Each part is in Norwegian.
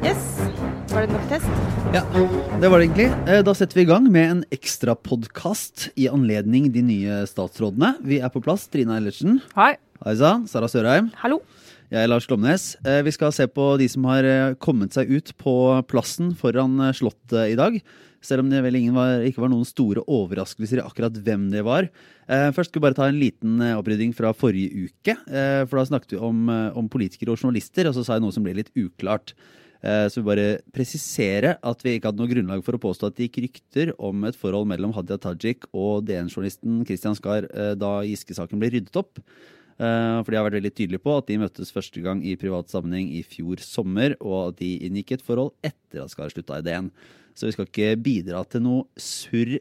Yes. Var det nok test? Ja, det var det egentlig. Eh, Da setter vi i gang med en ekstrapodkast i anledning de nye statsrådene. Vi er på plass. Trina Ellertsen. Hei. Hei sann. Sara Sørheim. Hallo. Jeg er Lars Glomnes. Eh, Vi skal se på de som har eh, kommet seg ut på plassen foran Slottet i dag. Selv om det vel var, ikke var noen store overraskelser i akkurat hvem det var. Eh, Først skal vi bare ta en liten eh, opprydding fra forrige uke. eh, For da snakket vi om, eh, om politikere og journalister, og så sa jeg noe som ble litt uklart. Eh, Så vi bare presisere at vi ikke hadde noe grunnlag for å påstå at det gikk rykter om et forhold mellom Hadia Tajik og DN-journalisten Christian Skar eh, da Giske-saken ble ryddet opp. For de har vært veldig tydelige på at de møttes første gang i privat sammenheng i fjor sommer, og at de inngikk et forhold etter at Skar slutta i DN. Så vi skal ikke bidra til noe surr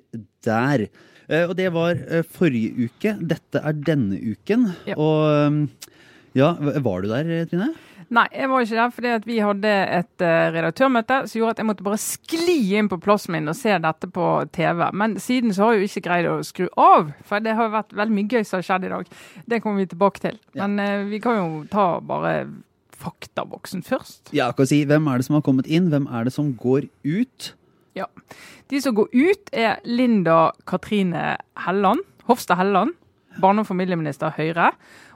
der. Eh, Og det var eh, forrige uke. Dette er denne uken. Ja. Og eh, ja, var du der, Trine? Nei, jeg var ikke der fordi at vi hadde et eh, redaktørmøte som gjorde at jeg måtte bare skli inn på plassen min og se dette på TV. Men siden så har jeg jo ikke greid å skru av, for det har vært veldig mye gøy som har skjedd i dag. Det kommer vi tilbake til. Ja. Men vi kan jo ta bare faktaboksen først. Ja, kan si, Hvem er det som har kommet inn? Hvem er det som går ut? Ja. De som går ut, er Linda Katrine Helland, Hofstad Helland, barne- og familieminister Høyre.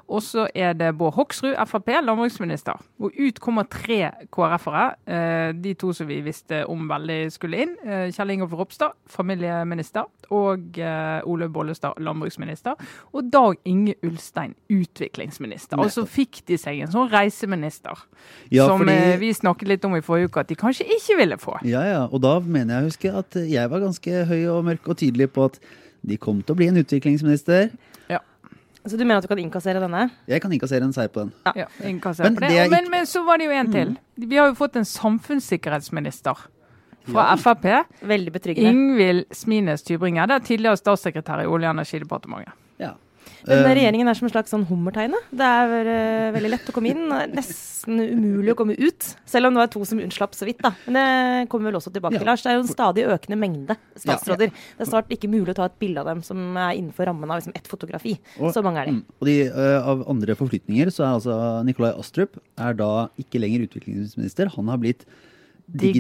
Og så er det Bård Hoksrud, Frp, landbruksminister. Og ut kommer tre KrF-ere. Eh, de to som vi visste om veldig skulle inn. Eh, Kjell Ingolf Ropstad, familieminister. Og Ole Olaug Bollestad, landbruksminister. Og Dag Inge Ulstein, utviklingsminister. Og så fikk de seg en sånn reiseminister. Ja, som fordi- eh, vi snakket litt om i forrige uke at de kanskje ikke ville få. Ja, ja, og da mener jeg å huske at jeg var ganske høy og mørk og tydelig på at de kom til å bli en utviklingsminister. Så du mener at du kan innkassere denne? Jeg kan inkassere en seier på den. Ja, innkassere Men på den. det er men, men så var det jo en til. Vi har jo fått en samfunnssikkerhetsminister fra Ja. Frp. Veldig betryggende. Ingvild Smines. Det er tidligere statssekretær i Olje- og energidepartementet. Ja. Den Eh, regjeringen er som en slags sånn hummertegne. Det er uh, veldig lett å komme inn. Nesten umulig å komme ut. Selv om det var to som unnslapp så vidt, da. Men det kommer vel også tilbake Ja. til, Lars. Det er jo en stadig økende mengde statsråder. Det er snart ikke mulig å ta et bilde av dem som er innenfor rammen av liksom ett fotografi. Og- så mange er de. mm, og de, uh, av andre forflytninger så er altså Nikolai Astrup er da ikke lenger utviklingsminister. Han har blitt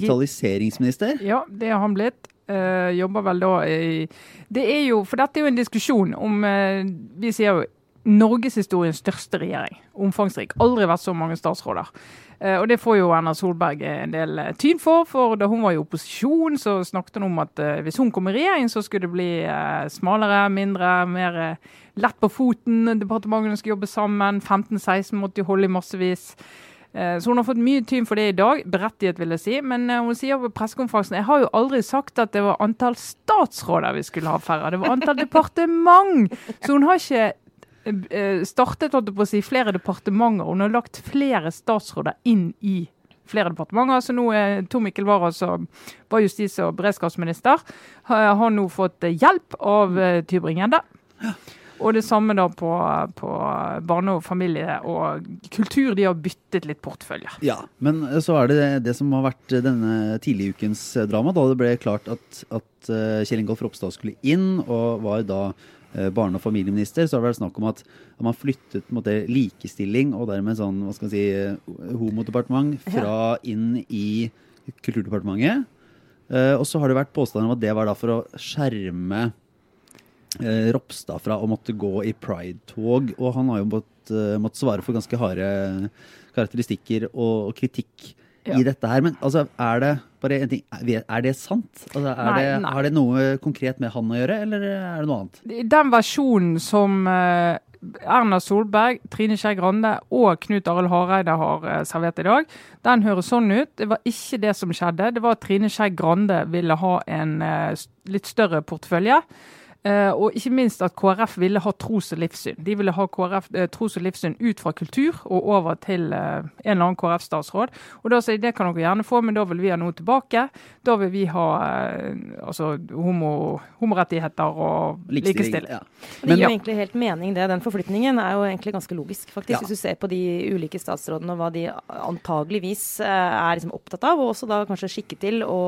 digitaliseringsminister. Ja, det har han blitt. Eh, jobber vel da i Det er jo For dette er jo en diskusjon om uh, Vi sier jo norgeshistoriens største regjering. Omfangsrik. Aldri vært så mange statsråder. Eh, og det får jo Erna Solberg en del tyn for, for da hun var i opposisjon, så snakket hun om at hvis hun kom i regjering, så skulle det bli smalere, mindre, mer lett på foten. Departementene skulle jobbe sammen. 15-16 måtte de holde i massevis. Eh, Så hun har fått mye tyn for det i dag, berettiget vil jeg si. Men eh, hun sier på pressekonferansen jeg har jo aldri sagt at det var antall statsråder vi skulle ha færre, det var antall departement. Så hun har ikke eh, startet holdt på å si, flere departementer, hun har lagt flere statsråder inn i flere departementer. Så nå er Tor Mikkel Wara, som var justis- og beredskapsminister, har nå fått hjelp av Tybring-Gjedde. Og det samme da på, på barne og familie og kultur. De har byttet litt portefølje. Ja, men eh, så er det det som har vært eh, denne tidlige ukens eh, drama, da det ble klart at, at Kjell Ingolf Ropstad skulle inn, og var da barne- og familieminister, så har det vært snakk om at man flyttet måte, likestilling og dermed sånn, hva skal man si, homodepartement fra inn i Kulturdepartementet. Og så har det vært påstander om at det var da for å skjerme eh, Ropstad fra å måtte gå i pride-tog, og han har jo måttet, eh, måttet svare for ganske harde karakteristikker og, og kritikk Ja. i dette her. Men altså, er det bare en ting, er det sant? Altså, er Nei, det, nei. Har det noe konkret med han å gjøre, eller er det noe annet? I Den versjonen som eh, Erna Solberg, Trine Skei Grande og Knut Arild Hareide har eh, servert i dag, den høres sånn ut. Det var ikke det som skjedde. Det var at Trine Skei Grande ville ha en litt større portefølje. Eh, og ikke minst at KrF ville ha tros- og livssyn. De ville ha KrF, eh, tros- og livssyn ut fra kultur og over til eh, en eller annen KrF-statsråd. Og da sier de det kan dere gjerne få, men da vil vi ha noe tilbake. Da vil vi ha altså homo, homorettigheter og likestilling. Ja. Det gir jo egentlig helt mening, det. Den forflytningen er jo egentlig ganske logisk, faktisk. Ja. Hvis du ser på de ulike statsrådene og hva de antageligvis er liksom opptatt av, og også da kanskje skikket til å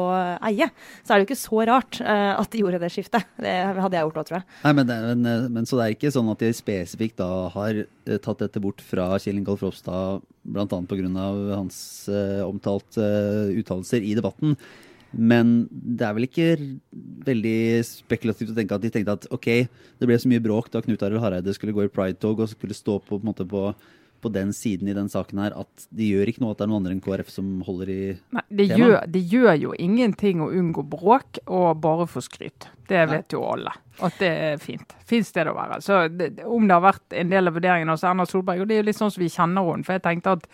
eie, så er det jo ikke så rart at de gjorde det skiftet. Det hadde jeg jeg gjort òg, tror jeg. Nei, men, men, eh, men Så det er ikke sånn at de spesifikt da har eh, tatt dette bort fra Kjell Ingolf Ropstad bl.a. pga. hans uh, omtalt uh, uttalelser i debatten. Men det er vel ikke veldig spekulativt å tenke at de tenkte at ok, det ble så mye bråk da Knut Arild Hareide skulle gå i Pride-tog og skulle stå på, på, måte på, på den siden i den saken her, at det gjør ikke noe at det er noen andre enn KrF som holder i Nei, det, gjør, det gjør jo ingenting å unngå bråk og bare få skryt. Det vet jo alle. At det er fint. Fint sted å være. Så det, Om det har vært en del av vurderingen hos Erna Solberg, og det er jo litt sånn som vi kjenner henne. For jeg tenkte at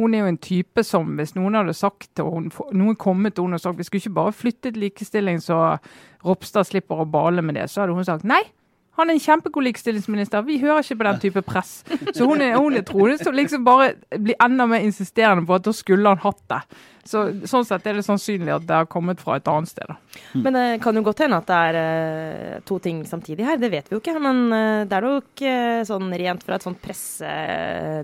hun er jo en type som hvis noen hadde sagt til henne, noen kommet til henne og sagt vi skulle ikke bare flyttet likestilling så Ropstad slipper å bale med det, så hadde hun sagt nei. Han er en kjempegod likestillingsminister. Vi hører ikke på den type press. Så hun er, hun er troende så liksom bare blir enda mer insisterende på at da skulle han hatt det. Så, sånn sett er det sannsynlig at det har kommet fra et annet sted. Da. Men det kan jo godt hende at det er eh, to ting samtidig her, det vet vi jo ikke. Men eh, det er nok eh, sånn rent fra et sånt presse,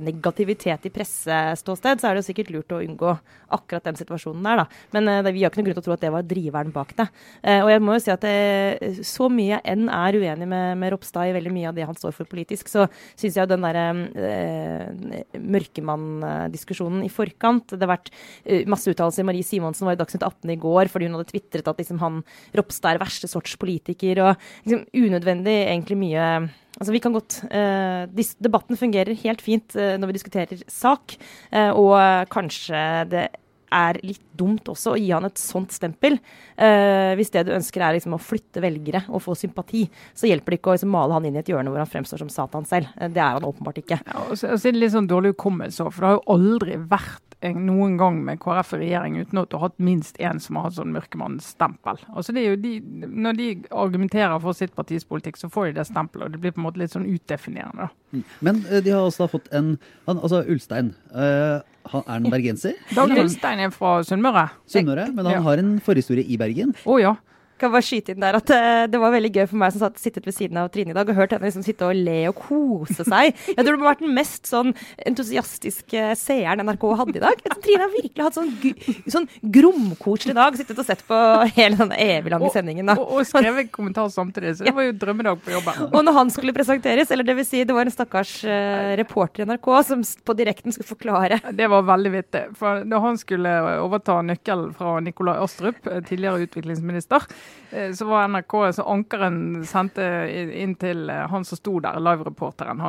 negativitet i presseståsted, så er det jo sikkert lurt å unngå akkurat den situasjonen der, da. Men eh, det, vi har ikke noen grunn til å tro at det var driveren bak det. Eh, og jeg må jo si at det, så mye jeg enn er uenig med, med Ropstad i veldig mye av det han står for politisk, så syns jeg jo den derre øh, mørkemann-diskusjonen i forkant Det har vært eh, masse i Marie Simonsen var i Dagsnytt 18 i går fordi hun hadde tvitret at liksom, han Ropstad er verste sorts politiker. og liksom, Unødvendig egentlig mye Altså, vi kan godt, uh, Debatten fungerer helt fint uh, når vi diskuterer sak, uh, og kanskje det er litt dumt også å gi han et sånt stempel. Eh, hvis det du ønsker er liksom å flytte velgere og få sympati, så hjelper det ikke å liksom male han inn i et hjørne hvor han fremstår som Satan selv. Eh, det er han åpenbart ikke. Ja, og så, og så er det litt sånn dårlig hukommelse òg, for det har jo aldri vært noen gang med KrF i regjering uten at du har hatt minst én som har hatt sånn mørkemannsstempel. Altså det er jo de, når de argumenterer for sitt partis politikk, så får de det stempelet, og det blir på en måte litt sånn utdefinerende. da. Men eh, de har også da fått en han, Altså Ulstein. Øh, han er en bergenser? Dag Ulstein er fra Sunnmøre. Sunnmøre, men han har en forhistorie i Bergen. Å ja. Kan bare skyte inn der at eh, Det var veldig gøy for meg som satt, sittet ved siden av Trine i dag og hørt henne liksom sitte og le og kose seg. Jeg tror det må ha vært den mest sånn entusiastiske seeren NRK hadde i dag. Jeg Trine har virkelig hatt sånn, sånn gromkoselig dag. Sittet og sett på hele den evig lange sendingen. da. Og, og skrevet kommentar samtidig, så det var jo drømmedag på jobben. Og når han skulle presenteres, eller det vil si det var en stakkars uh, reporter i NRK som på direkten skulle forklare Det var veldig vittig. For da han skulle overta nøkkelen fra Nikolai Astrup, eh, tidligere utviklingsminister, eh, så var NRK så ankeren sendte inn til eh, han som sto der, live-reporteren.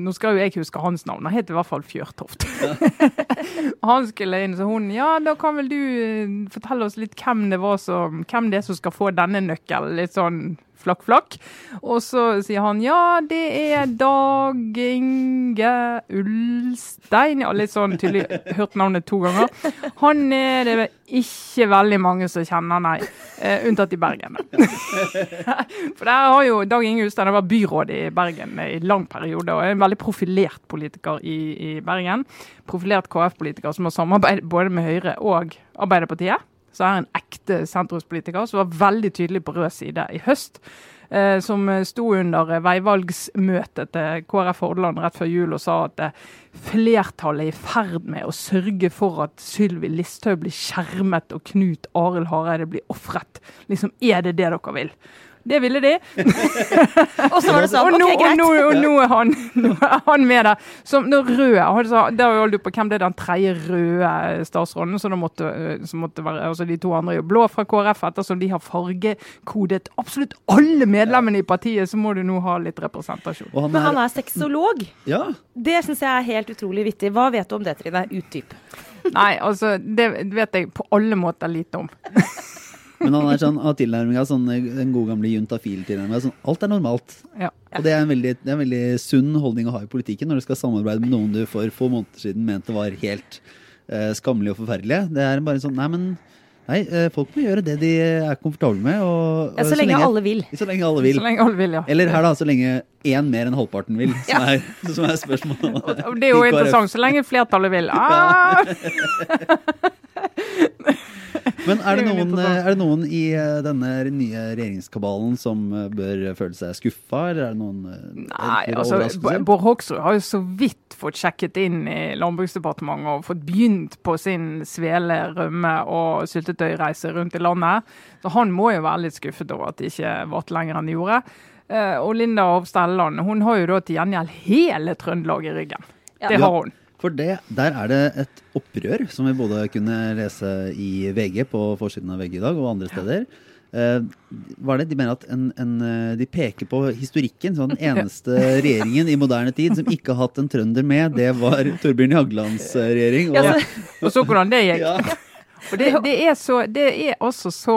Nå skal jo jeg huske hans navn, han het i hvert fall Fjørtoft. Han skulle inn, så hun Ja, da kan vel du eh, fortelle oss litt hvem det var som Hvem det er som skal få denne nøkkelen? Litt sånn flakk, flakk. Og så sier han ja, det er Dag Inge Ulstein. Ja, litt sånn tydelig hørt navnet to ganger. Han er det ikke veldig mange som kjenner, nei. Eh, unntatt i Bergen. For der har jo Dag Inge Ulstein vært byråd i Bergen i lang periode, og er en veldig profilert politiker i, i Bergen. Profilert KrF-politiker som har samarbeidet både med Høyre og Arbeiderpartiet så er en ekte sentrumspolitiker som var veldig tydelig på rød side i høst. Eh, som sto under veivalgsmøtet til KrF Hordaland rett før jul og sa at eh, flertallet er i ferd med å sørge for at Sylvi Listhaug blir skjermet og Knut Arild Hareide blir ofret. Liksom, er det det dere vil? Det ville de. Og så var det sånn, og, nå, OK, og, greit. nå, og nå, er han, nå er han med der. Som den røde. Altså, Da holdt du på hvem det er den tredje røde statsråden. Så da måtte, så måtte være, altså De to andre er jo blå fra KrF. Ettersom de har fargekodet absolutt alle medlemmene i partiet, så må du nå ha litt representasjon. Og han Men han er, er sexolog. ja, Det syns jeg er helt utrolig vittig. Hva vet du om det, Trine? Utdyp. Nei, altså, det vet jeg på alle måter lite om. men han er sånn av tilnærminga sånn eh, den gode gamle juntafil-tilnærminga. Sånn, alt er normalt. Ja. Og det er, en veldig, det er en veldig sunn holdning å ha i politikken når du skal samarbeide med noen du for få måneder siden mente var helt eh, skammelige og forferdelige. Det er bare sånn Nei, men nei, eh, folk må gjøre det de er komfortable med. Og, Ja, så lenge alle vil. Så lenge alle vil. Så lenge alle vil, ja. Eller her, da, så lenge én mer enn halvparten vil, som, er, som er spørsmålet. Det er jo interessant. Så lenge flertallet vil. Ah! Men er det, Det er jo noen, er det noen i eh, denne nye regjeringskabalen som eh, bør føle seg skuffa, eller er det noen eh, Nei, altså. Bård Hoksrud har jo så vidt fått sjekket inn i Landbruksdepartementet og fått begynt på sin svele, rømme og syltetøyreise rundt i landet. Så han må jo være litt skuffet over at det ikke varte lenger enn det gjorde. Eh, og Linda Hofstad Helleland hun har jo da til gjengjeld hele Trøndelag i ryggen. Ja. Det har hun. For det, der er det et opprør som vi både kunne lese i VG på forsiden av VG i dag, og andre steder. Eh, var det, De mener at en, en, eh, de peker på historikken. så Den eneste regjeringen i moderne tid som ikke har hatt en trønder med, det var Torbjørn Jaglands eh, regjering. Og, Ja, så- Og så hvordan det gikk. ja, Og det, det, er så, det er også så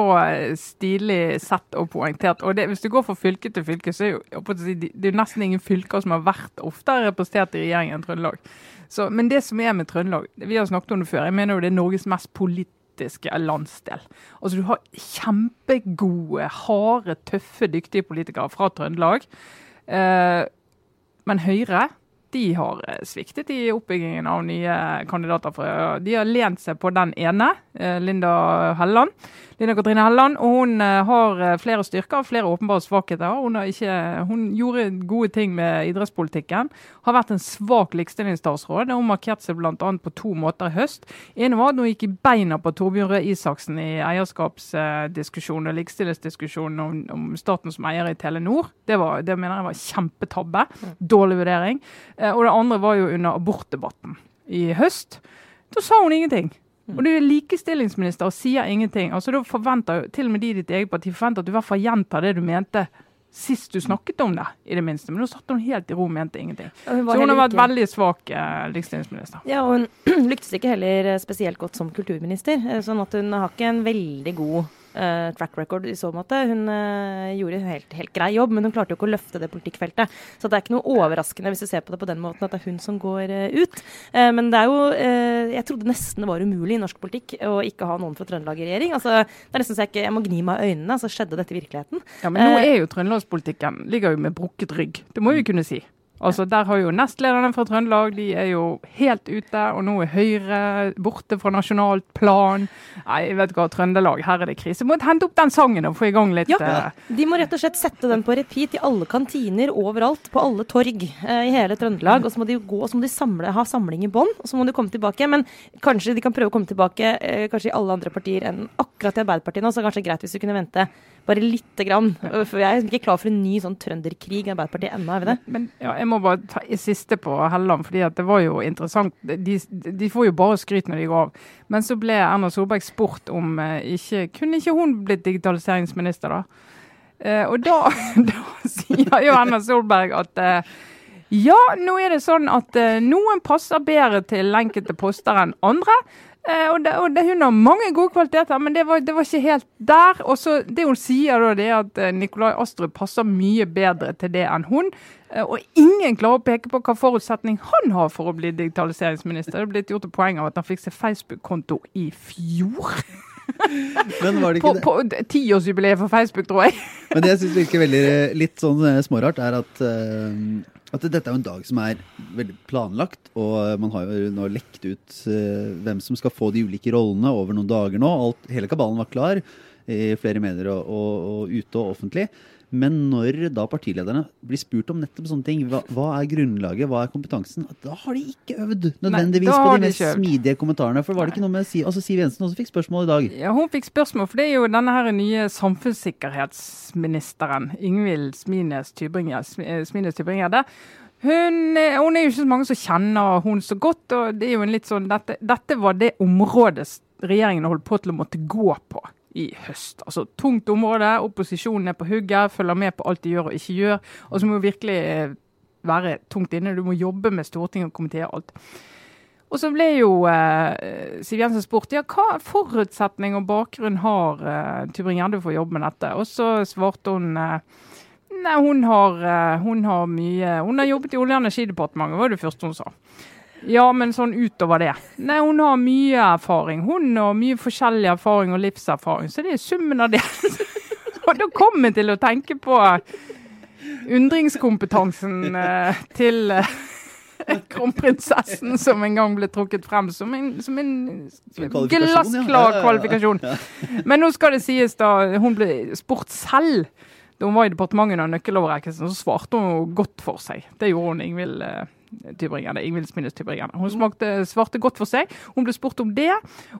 stilig sett og poengtert. Og det, hvis du går fra fylke til fylke, så er jo det er nesten ingen fylker som har vært oftere representert i regjeringen enn Trøndelag. Så, men det som er med Trøndelag, vi har snakket om det før, jeg mener jo det er Norges mest politiske landsdel. Altså Du har kjempegode, harde, tøffe, dyktige politikere fra Trøndelag. Eh, men Høyre de har eh, sviktet i oppbyggingen av nye kandidater. For, de har lent seg på den ene, eh, Linda Helleland. Linda Katrine Helleland, og Hun eh, har flere styrker og flere åpenbare svakheter. Hun, har ikke, hun gjorde gode ting med idrettspolitikken. Har vært en svak likestillingsstatsråd. Hun markerte seg bl.a. på to måter i høst. En var at hun gikk i beina på Torbjørn Røe Isaksen i eierskapsdiskusjonen og likestillingsdiskusjonen om, om staten som eier i Telenor. Det, var, det mener jeg var kjempetabbe. Dårlig vurdering. Eh, Og det andre var jo under abortdebatten i høst. Da sa hun ingenting. Og du er likestillingsminister og sier ingenting. Altså Da forventer til og med de i ditt eget parti forventer at du i hvert fall gjentar det du mente sist du snakket om det, i det minste. Men nå satt hun helt i ro og mente ingenting. Hun Så hun har vært ikke- veldig svak eh, likestillingsminister. Ja, og hun lyktes ikke heller eh, spesielt godt som kulturminister. eh, Sånn at hun har ikke en veldig god eh, track record i så måte. Hun uh, gjorde en helt, helt grei jobb, men hun klarte jo ikke å løfte det politikkfeltet. Så det er ikke noe overraskende hvis du ser på det på den måten at det er hun som går uh, ut. Men det er jo Jeg trodde nesten det var umulig i norsk politikk å ikke ha noen fra Trøndelag i regjering. Altså, det er nesten så jeg ikke jeg må gni meg i øynene. Altså, skjedde dette i virkeligheten? Ja, Men nå er jo trøndelagspolitikken ligger jo med brukket rygg. Det må vi kunne si. Altså, Der har jo nestlederne fra Trøndelag de er jo helt ute, og nå er Høyre borte fra nasjonalt plan. Nei, vet du hva, Trøndelag, her er det krise. Må hente opp den sangen og få i gang litt Ja. eh, De må rett og slett sette den på repeat i alle kantiner overalt, på alle torg eh, i hele Trøndelag. Og så må de gå, og så må de samle, ha samling i bånn, og så må de komme tilbake. Men kanskje de kan prøve å komme tilbake eh, kanskje i alle andre partier enn akkurat i Arbeiderpartiet nå. Så det er kanskje greit hvis du kunne vente bare lite grann. For jeg er ikke klar for en ny sånn trønderkrig i Arbeiderpartiet ennå, er vi det? Men ja, jeg må bare ta i siste på Helleland, fordi det var jo interessant. De, de får jo bare skryt når de går av. Men så ble Erna Solberg spurt om eh, ikke Kunne ikke hun blitt digitaliseringsminister, da? Eh, og da, da sier jo Erna Solberg at eh, ja, nå er det sånn at eh, noen passer bedre til enkelte poster enn andre. Eh, og det, og det, hun har mange gode kvaliteter, men det var, det var ikke helt der. Og så Det hun sier, da, det er at eh, Nikolai Astrup passer mye bedre til det enn hun. Eh, og ingen klarer å peke på hva forutsetning han har for å bli digitaliseringsminister. Det blitt gjort et poeng av at han fikk seg Facebook-konto i fjor. men var det På, ikke det? på tiårsjubileet for Facebook, tror jeg. Men det jeg syns virker veldig litt sånn eh, smårart, er at, eh, at dette er jo en dag som er veldig planlagt. Og man har jo nå lekt ut eh, hvem som skal få de ulike rollene over noen dager nå. Alt, hele kabalen var klar i flere medier og, og, og ute og offentlig. Men når da partilederne blir spurt om nettopp sånne ting, hva, hva er grunnlaget, hva er kompetansen, da har de ikke øvd nødvendigvis Nei, på de de mest smidige kommentarene. For var det ikke noe med Siv, altså Siv Jensen også fikk spørsmål i dag. Ja, Hun fikk spørsmål, for det er jo denne her nye samfunnssikkerhetsministeren, Ingvild Smines Tybring-Gjedde. Smines Tybring-Gjedde. Hun, er- hun er jo ikke så mange som kjenner hun så godt. og det er jo en litt sånn, Dette, dette var det området regjeringen holdt på til å måtte gå på i høst. Altså Tungt område, opposisjonen er på hugget, følger med på alt de gjør og ikke gjør. Og så må du virkelig eh, være tungt inne. Du må jobbe med Stortinget og kommentere alt. Og så ble jo eh, Siv Jensen spurt ja, hva forutsetning og bakgrunn har eh, Tybring-Gjedde for å jobbe med dette. Og så svarte hun eh, nei, hun har, eh, hun har mye Hun har jobbet i Olje- og energidepartementet, var det første hun sa. Ja, men sånn utover det. Nei, hun har mye erfaring. Hun har mye forskjellig erfaring og livserfaring. Så det er summen av det. og da kommer jeg til å tenke på undringskompetansen eh, til eh, kronprinsessen som en gang ble trukket frem som en, som en en glassklar kvalifikasjon. Men nå skal det sies, da. Hun ble spurt selv da hun var i departementet under nøkkeloverrekkelsen, så svarte hun godt for seg. Det gjorde hun, Ingvild eh, Tybring-Gjedde. Ingvild Smines Tybring-Gjedde. Hun smakte, svarte godt for seg. Hun ble spurt om det,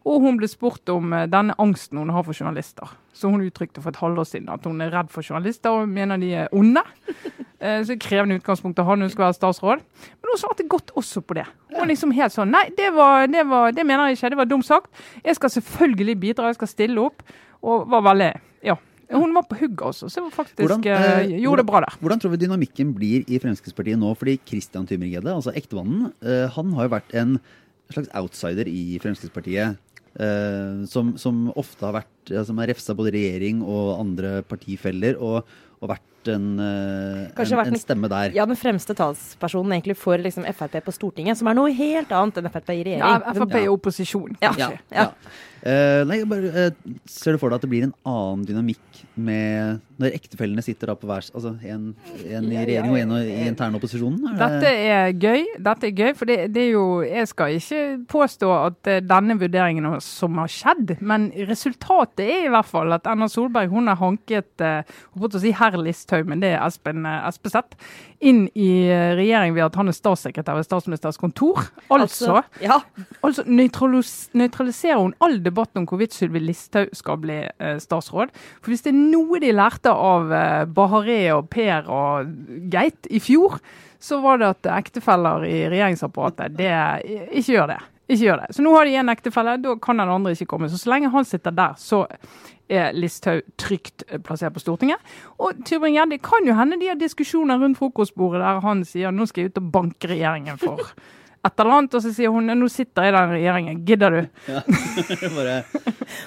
og hun ble spurt om eh, denne angsten hun har for journalister. Så hun uttrykte for et halvår siden at hun er redd for journalister og mener de er onde. Eh, så krevende utgangspunkt å ha når hun skal være statsråd. Men hun svarte godt også på det. Hun liksom helt sånn Nei, det, var, det, var, det mener jeg ikke. Det var dumt sagt. Jeg skal selvfølgelig bidra, jeg skal stille opp. Og var veldig Ja. Hun var på hugget også, så hun faktisk Hvordan, eh, eh, gjorde hvordan- det bra der. Hvordan tror vi dynamikken blir i Fremskrittspartiet nå? Fordi Christian Tybring-Gjedde, altså ektemannen, eh, han har jo vært en slags outsider i Fremskrittspartiet. eh, som, som ofte har vært ja, Som har refsa både regjering og andre partifeller. Og, og vært en, eh, en, vært en stemme der. Ja, den fremste talspersonen egentlig for liksom, Frp på Stortinget, som er noe helt annet enn Frp i regjering. Ja, Frp i opposisjon, Ja. kanskje. Ja. Uh, nei, bare, uh, ser du for deg at det blir en annen dynamikk med når ektefellene sitter da på hver Altså en, en i Ja, ja, regjering og en i ja. interne opposisjonen? Er Dette er gøy. Dette er gøy, for det, det er jo Jeg skal ikke påstå at denne vurderingen som har skjedd, men resultatet er i hvert fall at Erna Solberg hun har hanket hun holdt å si herr Listhaug, men det er Espen eh, Espeseth, inn i eh, regjering ved at han er statssekretær ved statsministerens kontor. Altså, ja. altså nøytraliserer hun all debatt om hvorvidt Sylvi Listhaug skal bli eh, statsråd. For hvis det er noe de lærte av eh, Bahareh og Per og Geit i fjor, så var det at ektefeller i regjeringsapparatet det, ikke gjør det. Ikke gjør det. Så nå har de en ektefelle, da kan den andre ikke komme. Så så lenge han sitter der, så er Listhaug trygt eh, plassert på Stortinget. Og Tybring-Gjedde kan jo hende de har diskusjoner rundt frokostbordet der han sier nå skal jeg ut og banke regjeringen for et eller annet, og så sier hun nå sitter jeg i den regjeringen, gidder du? Bare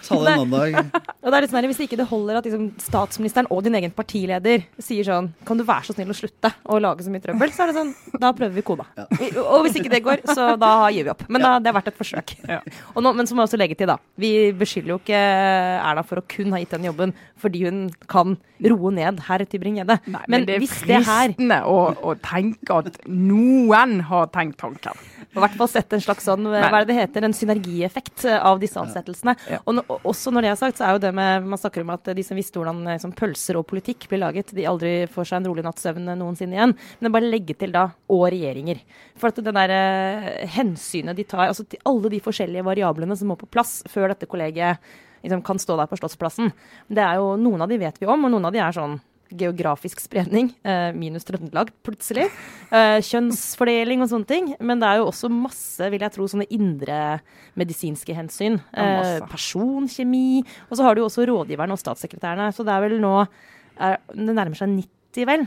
ta det en annen dag. Og det er litt sånn Hvis ikke det holder at liksom, statsministeren og din egen partileder sier sånn Kan du være så snill å slutte å lage så mye trøbbel? Så er det sånn Da prøver vi kona. Ja. Og hvis ikke det går, så da gir vi opp. Men da, det har vært et forsøk. Ja. Og nå, men så må jeg også legge til, da. Vi beskylder jo ikke Erna for å kun ha gitt den jobben fordi hun kan roe ned herr Tybring-Gjedde. Men, men, det er hvis det her fristende å, å tenke at noen har tenkt tanken. i hvert fall sett en slags sånn, hva er det det heter, en synergieffekt av disse ansettelsene. Ja. Og, nå- også når det er sagt, så er jo det med Man snakker om at de som visste hvordan sånn, pølser og politikk blir laget, de aldri får seg en rolig natts søvn noensinne igjen. Men bare legge til da og regjeringer. For at det der eh, hensynet de tar, altså til alle de forskjellige variablene som må på plass før dette kollegiet liksom, kan stå der på Slottsplassen, det er jo noen av de vet vi om, og noen av de er sånn geografisk spredning, eh, minus Trøndelag plutselig. Eh, kjønnsfordeling og sånne ting. Men det er jo også masse, vil jeg tro, sånne indre medisinske hensyn. Ja. Eh, personkjemi. Og så har du jo også rådgiverne og statssekretærene. Så det er vel nå Det nærmer seg 90 vel,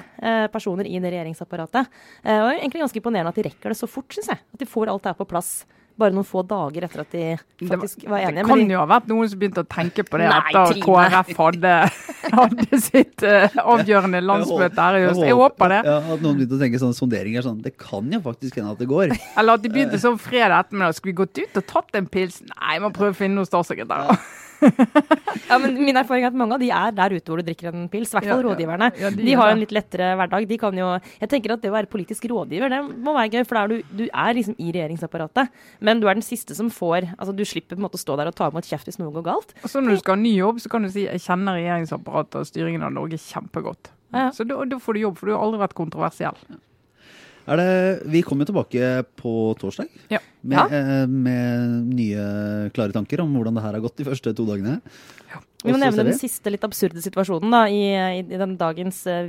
personer i det regjeringsapparatet. Og egentlig ganske imponerende at de rekker det så fort, syns jeg. At de får alt det her på plass bare noen få dager etter at de faktisk var enige. det kan jo ha vært noen som begynte å tenke på det Nei, etter at. KrF hadde, hadde sitt uh, avgjørende landsmøte her i høst. Jeg håper det. Ja, At noen begynte å tenke sånne sonderinger sånn Det kan jo faktisk hende at det går. Eller at de begynte sånn fredag ettermiddag. Skulle vi gått ut og tatt en pils? Nei, må prøve å finne noen statssekretærer. ja, men min erfaring er at mange av de er der ute hvor du drikker en pils. I hvert fall Ja, ja. rådgiverne. Ja, de de, har jo en litt lettere hverdag. De kan jo Jeg tenker at det å være politisk rådgiver, det må være gøy. For er du, du er liksom i regjeringsapparatet, men du er den siste som får Altså du slipper på en måte å stå der og ta imot kjeft hvis noe går galt. Og så når du skal ha ny jobb, så kan du si jeg kjenner regjeringsapparatet og styringen av Norge kjempegodt. Ja. Så da, da får du jobb, for du har aldri vært kontroversiell. Det, vi kommer tilbake på torsdag Ja. med, Ja. eh, med nye klare tanker om hvordan det her har gått de første to dagene. Vi må nevne den siste litt absurde situasjonen da, i, i, den dagens uh,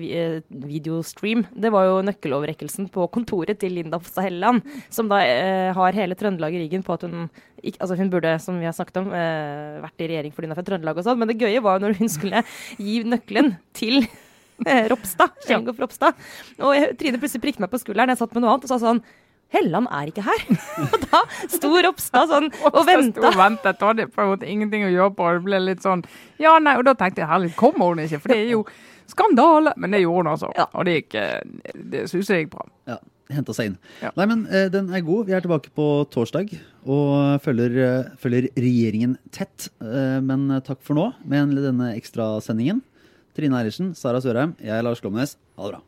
videostream. Det var jo nøkkeloverrekkelsen på kontoret til Linda Hofstad Helleland, som da uh, har hele Trøndelag i ryggen på at hun ikke, altså hun burde, som vi har snakket om, uh, vært i regjering fordi hun er fra Trøndelag og sånn. Men det gøye var jo når hun skulle gi nøkkelen til Ropstad, Kjell Ingolf Ropstad. Og jeg, Trine plutselig prikket meg på skulderen, jeg satt med noe annet og sa sånn Helland er ikke her. Og da sto Ropstad sånn og venta. og ventet, og hadde på en måte ingenting å gjøre på. Det ble litt sånn Ja, nei, og da tenkte jeg herlig, kommer hun ikke? For det er jo skandale. Men det gjorde hun altså. Ja. Og det gikk eh, Det syns jeg gikk bra. Ja, Henta seg inn. Ja. Nei, men eh, den er god. Vi er tilbake på torsdag og følger, eh, følger regjeringen tett. Eh, men eh, takk for nå med en- denne ekstrasendingen. Trine Eilertsen, Sara Sørheim, jeg er Lars Glomnes. Ha det bra.